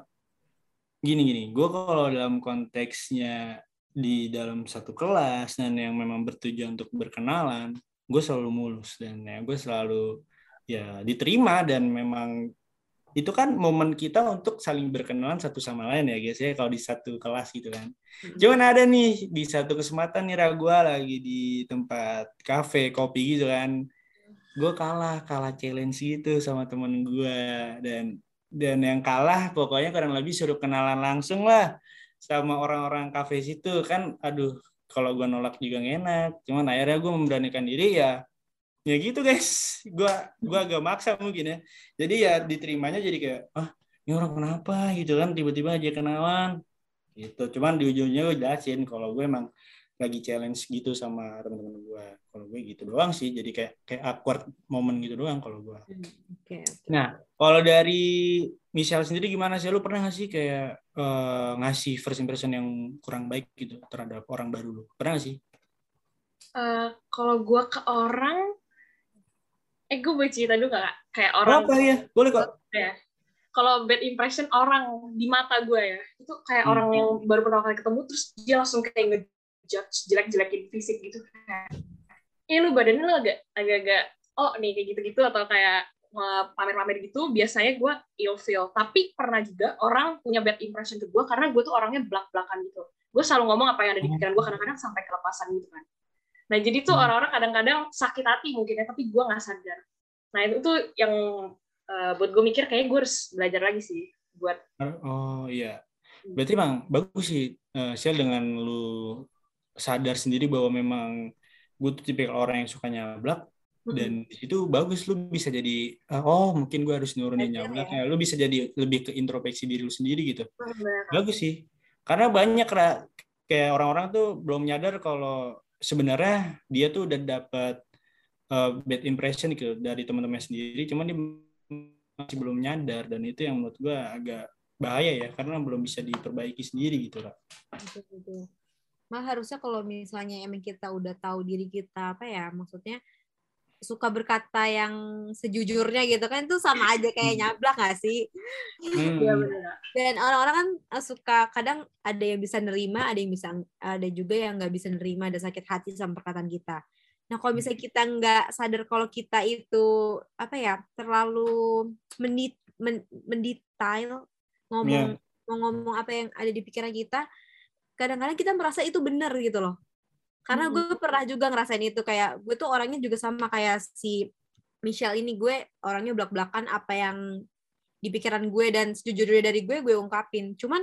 gini gini, gua kalau dalam konteksnya di dalam satu kelas dan yang memang bertujuan untuk berkenalan, gue selalu mulus dan ya gue selalu ya diterima dan memang itu kan momen kita untuk saling berkenalan satu sama lain ya guys ya kalau di satu kelas gitu kan. Cuman ada nih di satu kesempatan nih Ra, gua lagi di tempat kafe kopi gitu kan. Gue kalah kalah challenge gitu sama temen gue dan dan yang kalah pokoknya kurang lebih suruh kenalan langsung lah sama orang-orang kafe situ. Kan aduh kalau gue nolak juga nggak enak. Cuman akhirnya gue memberanikan diri ya ya gitu guys. Gue gua agak maksa mungkin ya. Jadi ya diterimanya jadi kayak ah ini orang kenapa? Gitu kan tiba-tiba aja kenalan. Gitu. Cuman di ujungnya gue jelasin kalau gue emang lagi challenge gitu sama teman-teman gue kalau gue gitu doang sih. Jadi kayak kayak awkward moment gitu doang kalau gue Oke, oke. nah kalau dari Michelle sendiri gimana sih? Lu pernah nggak sih kayak eh, ngasih first impression yang kurang baik gitu terhadap orang baru lu? Pernah nggak sih? Eh, kalau gue ke orang eh gue boleh cerita dulu gak kayak orang apa ya boleh kok ya kalau bad impression orang di mata gue ya itu kayak Hmm. orang yang baru pertama kali ketemu terus dia langsung kayak ngejudge jelek-jelekin fisik gitu. Kayak eh lu badannya lu agak agak-agak oh nih kayak gitu-gitu atau kayak pamer-pamer gitu biasanya gue feel tapi pernah juga orang punya bad impression ke gue karena gue tuh orangnya belak-belakan gitu. Gue selalu ngomong apa yang ada di pikiran gue kadang-kadang sampai kelepasan gitu kan nah jadi tuh Hmm. orang-orang kadang-kadang sakit hati mungkin ya tapi gue nggak sadar. Nah itu tuh yang eh, buat gue mikir kayak gue harus belajar lagi sih buat oh iya. Berarti emang bagus sih eh, Shell dengan lu sadar sendiri bahwa memang gue tuh tipe orang yang suka nyablak dan di situ bagus lu bisa jadi eh, oh mungkin gue harus nurunin Belajar nyablaknya lu bisa jadi lebih ke introspeksi diri lu sendiri gitu. Bener. bagus sih. Karena banyak kayak orang-orang tuh belum nyadar kalau sebenarnya dia tuh udah dapat uh, bad impression gitu dari teman-teman sendiri cuman dia masih belum nyadar dan itu yang menurut gua agak bahaya ya karena belum bisa diperbaiki sendiri gitu betul. Malah harusnya kalau misalnya emang kita udah tahu diri kita apa ya, maksudnya suka berkata yang sejujurnya gitu kan itu sama aja kayak nyablak gak sih? Hmm. Iya benar. dan orang-orang kan eh, suka kadang ada yang bisa nerima ada yang bisa ada juga yang nggak bisa nerima ada sakit hati sama perkataan kita. Nah kalau misalnya kita nggak sadar kalau kita itu apa ya terlalu mendit men- mendetail ngomong mau ngomong apa yang ada di pikiran kita kadang-kadang kita merasa itu benar gitu loh karena Hmm. gue pernah juga ngerasain itu kayak gue tuh orangnya juga sama kayak si Michelle ini gue orangnya belak-belakan apa yang di pikiran gue dan sejujurnya dari gue gue ungkapin cuman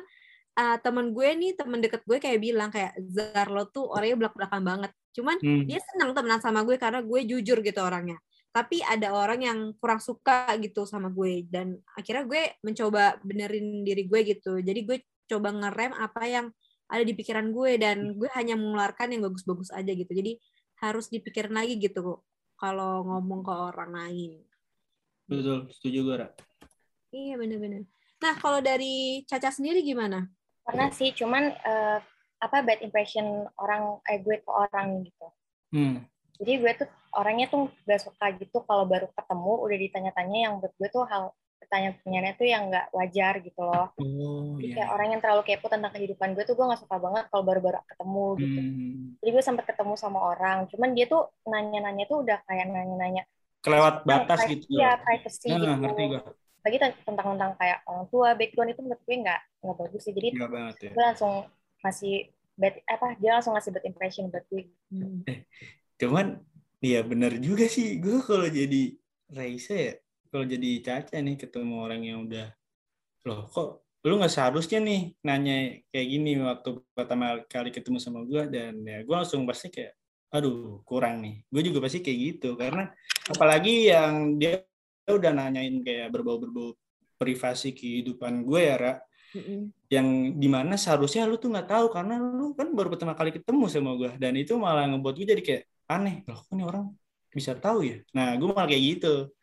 uh, temen gue nih temen deket gue kayak bilang kayak Zar lo tuh orangnya belak-belakan banget cuman Hmm. dia senang temenan sama gue karena gue jujur gitu orangnya tapi ada orang yang kurang suka gitu sama gue dan akhirnya gue mencoba benerin diri gue gitu jadi gue coba ngerem apa yang ada di pikiran gue dan gue hanya mengeluarkan yang bagus-bagus aja gitu jadi harus dipikirin lagi gitu kalau ngomong ke orang lain Betul, setuju gue, Ra. iya bener-bener nah kalau dari Caca sendiri gimana Pernah sih, cuman eh, apa bad impression orang eh gue ke orang gitu. Hmm. Jadi gue tuh orangnya tuh gak suka gitu kalau baru ketemu udah ditanya-tanya yang buat gue tuh hal pertanyaan-pertanyaannya tuh yang nggak wajar gitu loh. Oh, Jadi iya. kayak orang yang terlalu kepo tentang kehidupan gue tuh gue gak suka banget kalau baru-baru ketemu gitu. Hmm. Jadi gue sempet ketemu sama orang, cuman dia tuh nanya-nanya tuh udah kayak nanya-nanya. Kelewat batas pri- gitu. Iya, privacy Nah, gitu. ngerti gue. Lagi ten- tentang tentang kayak orang tua, background itu menurut gue nggak nggak bagus sih. Jadi Enggak banget ya. gue langsung ngasih bad apa dia langsung ngasih bad impression buat gue. Hmm. Cuman, iya bener juga sih. Gue kalau jadi Raisa ya, kalau jadi Caca nih ketemu orang yang udah, loh kok lu nggak seharusnya nih nanya kayak gini waktu pertama kali ketemu sama gue dan ya gue langsung pasti kayak aduh kurang nih. Gue juga pasti kayak gitu karena apalagi yang dia udah nanyain kayak berbau-berbau privasi kehidupan gue ya Ra. Yang di mana seharusnya lu tuh nggak tahu karena lu kan baru pertama kali ketemu sama gue dan itu malah ngebuat gue jadi kayak aneh loh kok ini orang bisa tahu ya? Nah gue malah kayak gitu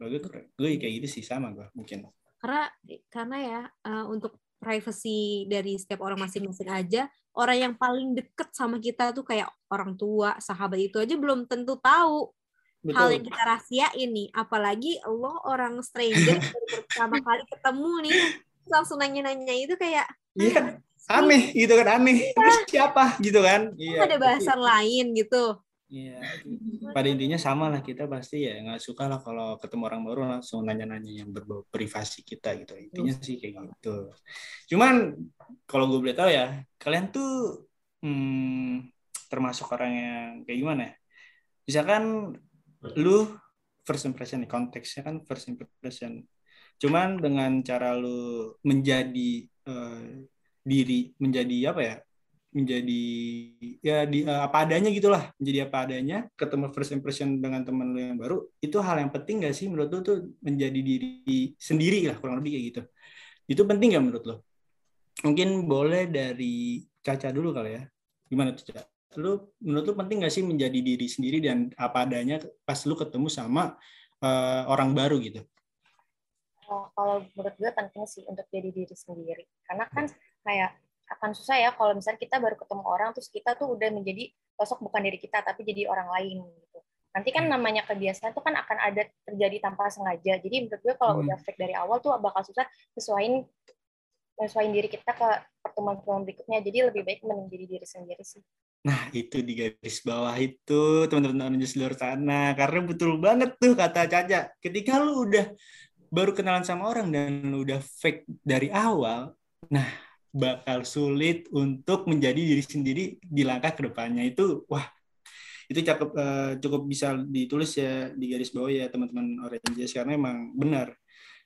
Kalau gue gue kayak gitu sih sama gue mungkin. Karena karena ya uh, untuk privacy dari setiap orang masing-masing aja orang yang paling deket sama kita tuh kayak orang tua sahabat itu aja belum tentu tahu hal yang betul kita rahasiain nih. Apalagi lo orang stranger baru pertama kali ketemu nih langsung nanya-nanya itu kayak iya aneh gitu kan aneh. Terus siapa? Gitu kan. "Kok iya ada bahasan lain gitu Iya, pada intinya sama lah kita pasti ya nggak suka lah kalau ketemu orang baru langsung nanya-nanya yang berbau privasi kita gitu. Intinya sih kayak gitu. Cuman kalau gue boleh tahu ya, kalian tuh hmm, termasuk orang yang kayak gimana ya? Misalkan lu first impression nih, konteksnya kan first impression. Cuman dengan cara lu menjadi eh, diri, menjadi apa ya? Menjadi ya di eh, apa adanya gitulah menjadi apa adanya ketemu first impression dengan teman lu yang baru itu hal yang penting gak sih menurut lu tuh menjadi diri sendiri lah kurang lebih kayak gitu. Itu penting gak menurut lo mungkin boleh dari Caca dulu kali ya. Gimana tuh Caca? Lu menurut lu penting gak sih menjadi diri sendiri dan apa adanya pas lu ketemu sama eh, orang baru gitu? Oh, kalau menurut gue penting sih untuk jadi diri sendiri. Karena kan kayak akan susah ya kalau misalnya kita baru ketemu orang terus kita tuh udah menjadi sosok bukan diri kita tapi jadi orang lain gitu. Nanti kan namanya kebiasaan tuh kan akan ada terjadi tanpa sengaja. Jadi menurut gue kalau Hmm. udah fake dari awal tuh bakal susah sesuaiin sesuaiin diri kita ke pertemuan-pertemuan berikutnya. Jadi lebih baik mending jadi diri sendiri sih. Nah, itu di garis bawah itu, teman-teman di luar sana. Karena betul banget tuh kata Caca. Ketika lu udah baru kenalan sama orang dan lu udah fake dari awal, nah bakal sulit untuk menjadi diri sendiri di langkah ke depannya itu, wah, itu cukup eh, cukup bisa ditulis ya di garis bawah ya teman-teman Orange karena emang benar.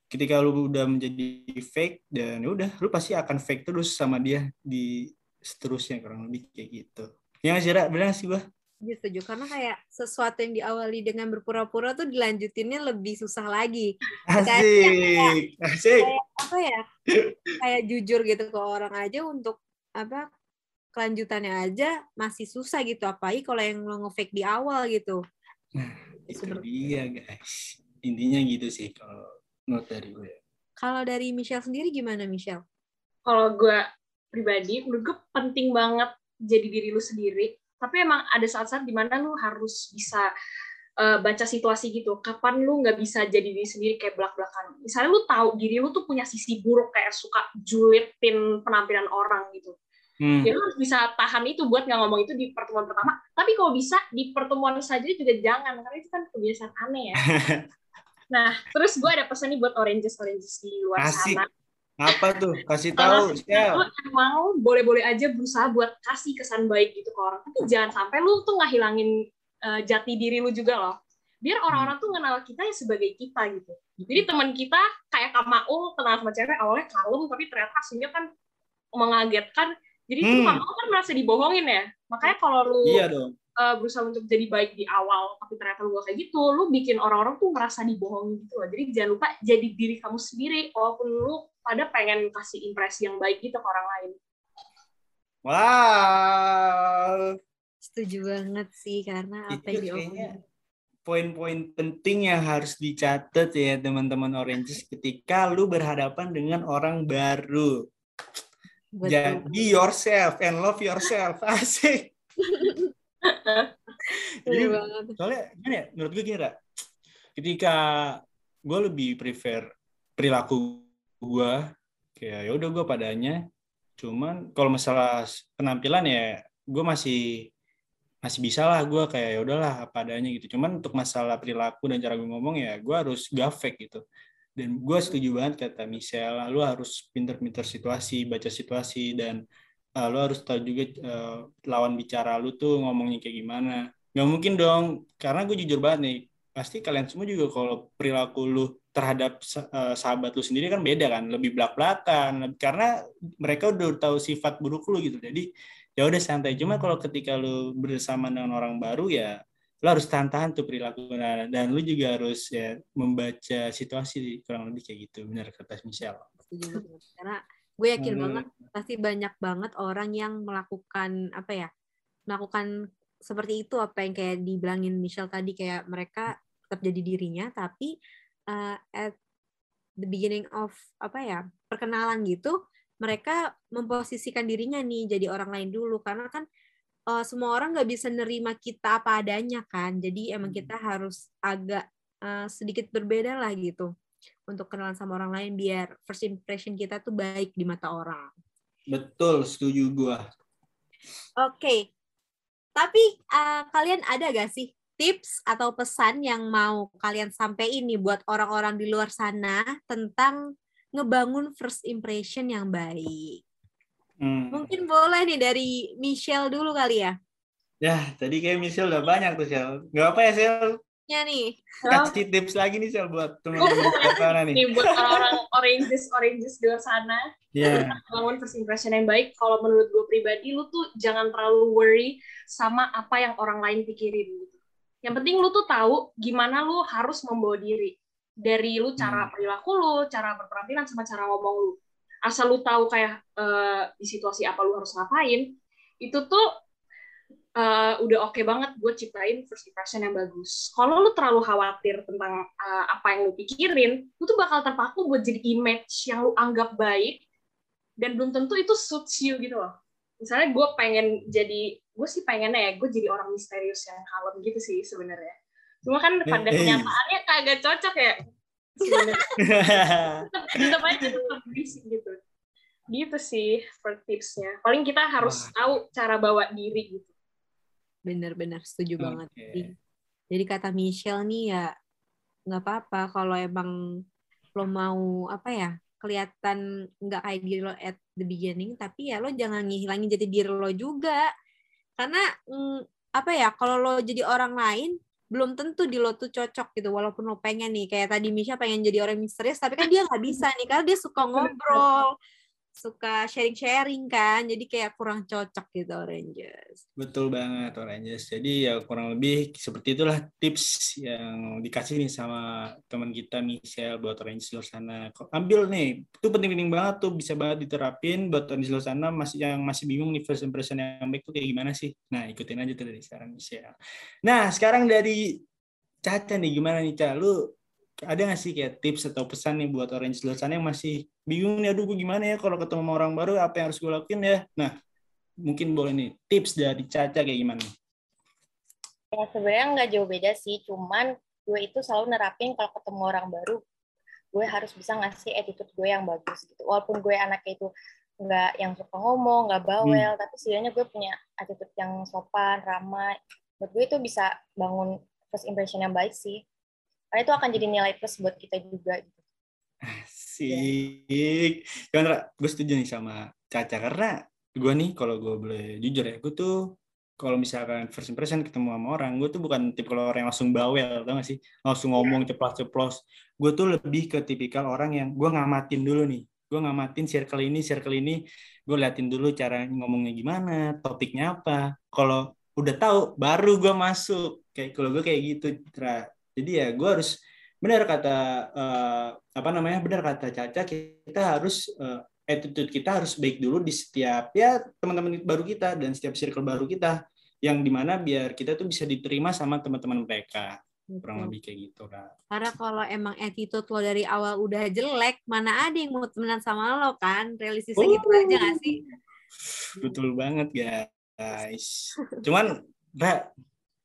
Ketika lu udah menjadi fake dan ya udah, lu pasti akan fake terus sama dia di seterusnya kurang lebih kayak gitu. Ya nggak sih, Ra? Bener nggak sih gua? Setuju, setuju. Karena kayak sesuatu yang diawali dengan berpura-pura tuh dilanjutinnya lebih susah lagi. Asik, asik. Apa ya? kayak jujur gitu ke orang aja untuk apa kelanjutannya aja masih susah gitu. Apalagi kalau yang lo nge-fake di awal gitu. Itu dia guys. Intinya gitu sih kalau menurut dari gue. Kalau dari Michelle sendiri gimana Michelle? Kalau gue pribadi, menurut gue penting banget jadi diri lu sendiri. Tapi emang ada saat-saat di mana lu harus bisa uh, baca situasi gitu. Kapan lu nggak bisa jadi diri sendiri kayak belak-belakan. Misalnya lu tahu diri lu tuh punya sisi buruk kayak suka julitin penampilan orang gitu. Hmm. Ya lu harus bisa tahan itu buat nggak ngomong itu di pertemuan pertama. Tapi kalau bisa di pertemuan saja juga jangan karena itu kan kebiasaan aneh ya. nah, terus gue ada pesan nih buat oranges oranges di luar Asik. sana. Apa tuh? Kasih tahu. Lu emang boleh-boleh aja berusaha buat kasih kesan baik gitu ke orang. Tapi jangan sampai lu tuh nggak hilangin uh, jati diri lu juga loh. Biar orang-orang tuh kenal kita ya sebagai kita gitu. Jadi teman kita kayak Kak Maul kenal sama cewek awalnya kalem tapi ternyata aslinya kan mengagetkan. Jadi hmm. tuh Kak Maul kan merasa dibohongin ya. Makanya kalau lu iya dong. Uh, berusaha untuk jadi baik di awal tapi ternyata lu gak kayak gitu, lu bikin orang-orang tuh merasa dibohongin gitu loh. Jadi jangan lupa jadi diri kamu sendiri walaupun lu pada pengen kasih impresi yang baik gitu ke orang lain. Wow. Setuju banget sih karena apa yang diomongin. Poin-poin penting yang harus dicatat ya teman-teman Oranges ketika lu berhadapan dengan orang baru. Betul. Jadi yourself and love yourself. Asik. Jadi, soalnya gini ya, menurut gue kira ketika gue lebih prefer perilaku gue kayak ya udah gue padanya cuman kalau masalah penampilan ya gue masih masih bisa lah gue kayak ya udahlah apa adanya gitu. Cuman untuk masalah perilaku dan cara gue ngomong ya gue harus gafek gitu. Dan gue setuju banget kata Michelle lu harus pinter-pinter situasi baca situasi dan uh, lu harus tahu juga uh, lawan bicara lu tuh ngomongnya kayak gimana. Nggak mungkin dong karena gue jujur banget nih pasti kalian semua juga kalau perilaku lu terhadap uh, sahabat lu sendiri kan beda kan lebih belak belakan karena mereka udah tahu sifat buruk lu gitu. Jadi ya udah santai. Cuma kalau ketika lu bersama dengan orang baru ya lu harus tahan-tahan tuh perilaku nah, dan lu juga harus ya membaca situasi kurang lebih kayak gitu. Benar kata Michelle. Karena gue yakin hmm. banget pasti banyak banget orang yang melakukan apa ya melakukan seperti itu apa yang kayak dibilangin Michelle tadi. Kayak mereka tetap jadi dirinya tapi uh, at the beginning of apa ya perkenalan gitu mereka memposisikan dirinya nih jadi orang lain dulu karena kan uh, semua orang nggak bisa nerima kita apa adanya kan jadi emang hmm. kita harus agak uh, sedikit berbeda lah gitu untuk kenalan sama orang lain biar first impression kita tuh baik di mata orang betul setuju gua oke okay. tapi uh, kalian ada gak sih tips atau pesan yang mau kalian sampaikan ini buat orang-orang di luar sana tentang ngebangun first impression yang baik. Hmm. Mungkin boleh nih dari Michelle dulu kali ya. Ya, tadi kayak Michelle udah banyak tuh, Shell. Gak apa ya, Shell? Ya nih. Kasih tips lagi nih, Shell, buat teman-teman di sana nih. Nih, buat orang-orang oranges, oranges di luar sana. Iya. Yeah. Bangun first impression yang baik. Kalau menurut gue pribadi, lu tuh jangan terlalu worry sama apa yang orang lain pikirin. Gitu. Yang penting lu tuh tahu gimana lu harus membawa diri dari lu cara hmm. perilaku lu, cara berpenampilan sama cara ngomong lu. Asal lu tahu kayak uh, di situasi apa lu harus ngapain, itu tuh uh, udah oke okay banget buat ciptain first impression yang bagus. Kalau lu terlalu khawatir tentang uh, apa yang lu pikirin, lu tuh bakal terpaku buat jadi image yang lu anggap baik dan belum tentu itu suits you gitu loh. Misalnya gue pengen jadi, gue sih pengennya ya, gue jadi orang misterius yang kalem gitu sih sebenarnya Cuma kan pada eh, kenyataannya kagak cocok ya. tetap aja tetap berisik gitu. Gitu sih for tipsnya. Paling kita harus Wah. tahu cara bawa diri gitu. Bener-bener setuju okay. banget. Jadi, jadi kata Michelle nih ya nggak apa-apa kalau emang lo mau apa ya kelihatan nggak kayak diri lo at the beginning tapi ya lo jangan ngilangin jadi diri lo juga karena mm, apa ya kalau lo jadi orang lain belum tentu di lo tuh cocok gitu walaupun lo pengen nih. Kayak tadi Misha pengen jadi orang misterius tapi kan dia nggak bisa nih karena dia suka ngobrol suka sharing-sharing kan jadi kayak kurang cocok gitu Oranges. Betul banget Oranges. Jadi ya kurang lebih seperti itulah tips yang dikasih nih sama teman kita Michelle buat Oranges luar sana. Ambil nih itu penting-penting banget tuh bisa banget diterapin buat Oranges luar sana. Masih yang masih bingung nih first impression yang baik tuh kayak gimana sih? Nah ikutin aja tuh dari sekarang Michelle. Nah sekarang dari Caca nih gimana nih Caca lu ada nggak sih kayak tips atau pesan nih buat orang di luar sana yang masih bingung nih aduh gue gimana ya kalau ketemu sama orang baru apa yang harus gue lakuin ya nah mungkin boleh nih tips dari Caca kayak gimana Ya sebenarnya nggak jauh beda sih, cuman gue itu selalu nerapin kalau ketemu orang baru, gue harus bisa ngasih attitude gue yang bagus gitu. Walaupun gue anaknya itu nggak yang suka ngomong, nggak bawel, hmm. tapi setidaknya gue punya attitude yang sopan, ramah. Menurut gue itu bisa bangun first impression yang baik sih. Karena itu akan jadi nilai plus buat kita juga. Gitu. Asik. Cuman gue setuju nih sama Caca karena gue nih kalau gue boleh jujur ya, gue tuh kalau misalkan first impression ketemu sama orang, gue tuh bukan tipe orang yang langsung bawel, tau gak sih? Langsung ngomong iya. ceplos-ceplos. Gue tuh lebih ke tipikal orang yang gue ngamatin dulu nih. Gue ngamatin circle ini, circle ini. Gue liatin dulu cara ngomongnya gimana, topiknya apa. Kalau udah tahu, baru gue masuk. Kayak kalau gue kayak gitu, Citra. Jadi ya gue harus benar kata uh, apa namanya benar kata Caca kita harus uh, attitude kita harus baik dulu di setiap ya teman-teman baru kita dan setiap circle baru kita yang di mana biar kita tuh bisa diterima sama teman-teman mereka. Kurang lebih kayak gitu kan karena kalau emang attitude lo dari awal udah jelek mana ada yang mau temenan sama lo kan? Realistisnya uh, gitu aja gak sih? Betul banget guys. Cuman Ra,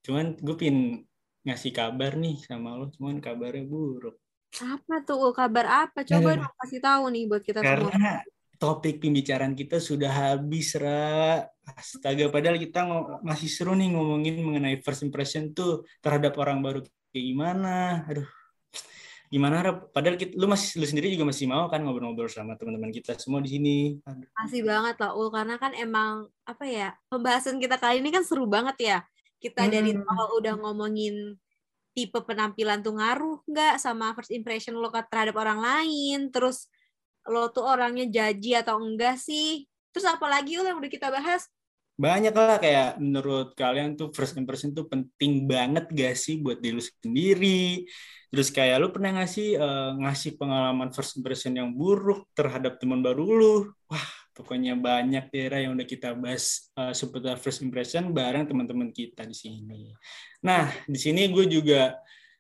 cuman gue pin ngasih kabar nih sama lo cuman kabarnya buruk apa tuh kabar apa? Coba dong kasih tahu nih buat kita Karena semua. Karena topik pembicaraan kita sudah habis, Ra. Astaga, padahal kita masih seru nih ngomongin mengenai first impression tuh terhadap orang baru kayak gimana. Aduh, gimana Ra? Padahal kita, lu masih lu sendiri juga masih mau kan ngobrol-ngobrol sama teman-teman kita semua di sini. Aduh. Masih banget lah, Ul, karena kan emang apa ya pembahasan kita kali ini kan seru banget ya. Kita hmm. dari awal udah ngomongin tipe penampilan tuh ngaruh nggak sama first impression lo terhadap orang lain? Terus lo tuh orangnya jaji atau enggak sih? Terus apalagi lo yang udah kita bahas? Banyak lah kayak menurut kalian tuh first impression tuh penting banget gak sih buat diri lu sendiri? Terus kayak lu pernah ngasih uh, ngasih pengalaman first impression yang buruk terhadap teman baru lu? Wah pokoknya banyak daerah yang udah kita bahas uh, seputar first impression bareng teman-teman kita di sini. Nah, di sini gue juga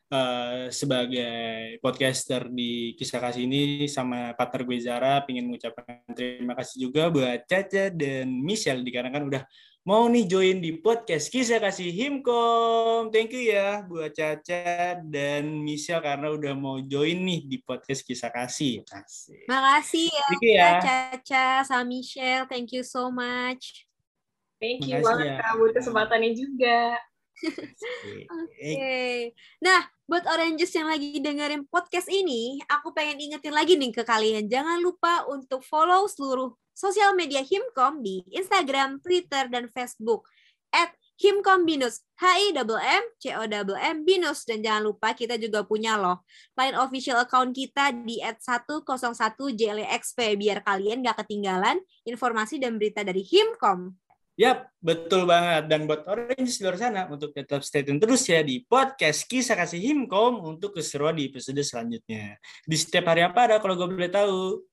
uh, sebagai podcaster di Kisah Kasih ini sama partner gue Zara ingin mengucapkan terima kasih juga buat Caca dan Michelle dikarenakan udah mau nih join di podcast Kisah Kasih Himkom. Thank you ya buat Caca dan Michelle karena udah mau join nih di podcast Kisah Kasih. Asik. Makasih ya, Thank you ya Caca sama Michelle. Thank you so much. Thank you banget ya. buat kesempatannya juga. Oke. Okay. Nah, buat Oranges yang lagi dengerin podcast ini, aku pengen ingetin lagi nih ke kalian. Jangan lupa untuk follow seluruh sosial media Himkom di Instagram, Twitter, dan Facebook. At Himkom Binus, H I double M C O double M Binus dan jangan lupa kita juga punya loh line official account kita di at 101 JLXP biar kalian gak ketinggalan informasi dan berita dari Himkom. Yap, betul banget. Dan buat Orange di luar sana, untuk tetap stay tune terus ya di podcast Kisah Kasih Himkom untuk keseruan di episode selanjutnya. Di setiap hari apa ada kalau gue boleh tahu?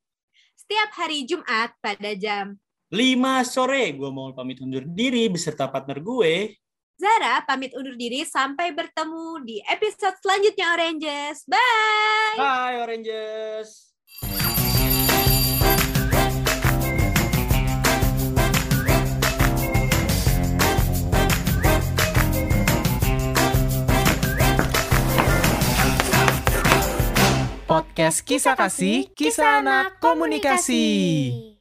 Setiap hari Jumat pada jam 5 sore. Gue mau pamit undur diri beserta partner gue. Zara pamit undur diri sampai bertemu di episode selanjutnya Oranges. Bye! Bye Oranges! Podcast Kisah Kasih, Kisah Anak Komunikasi.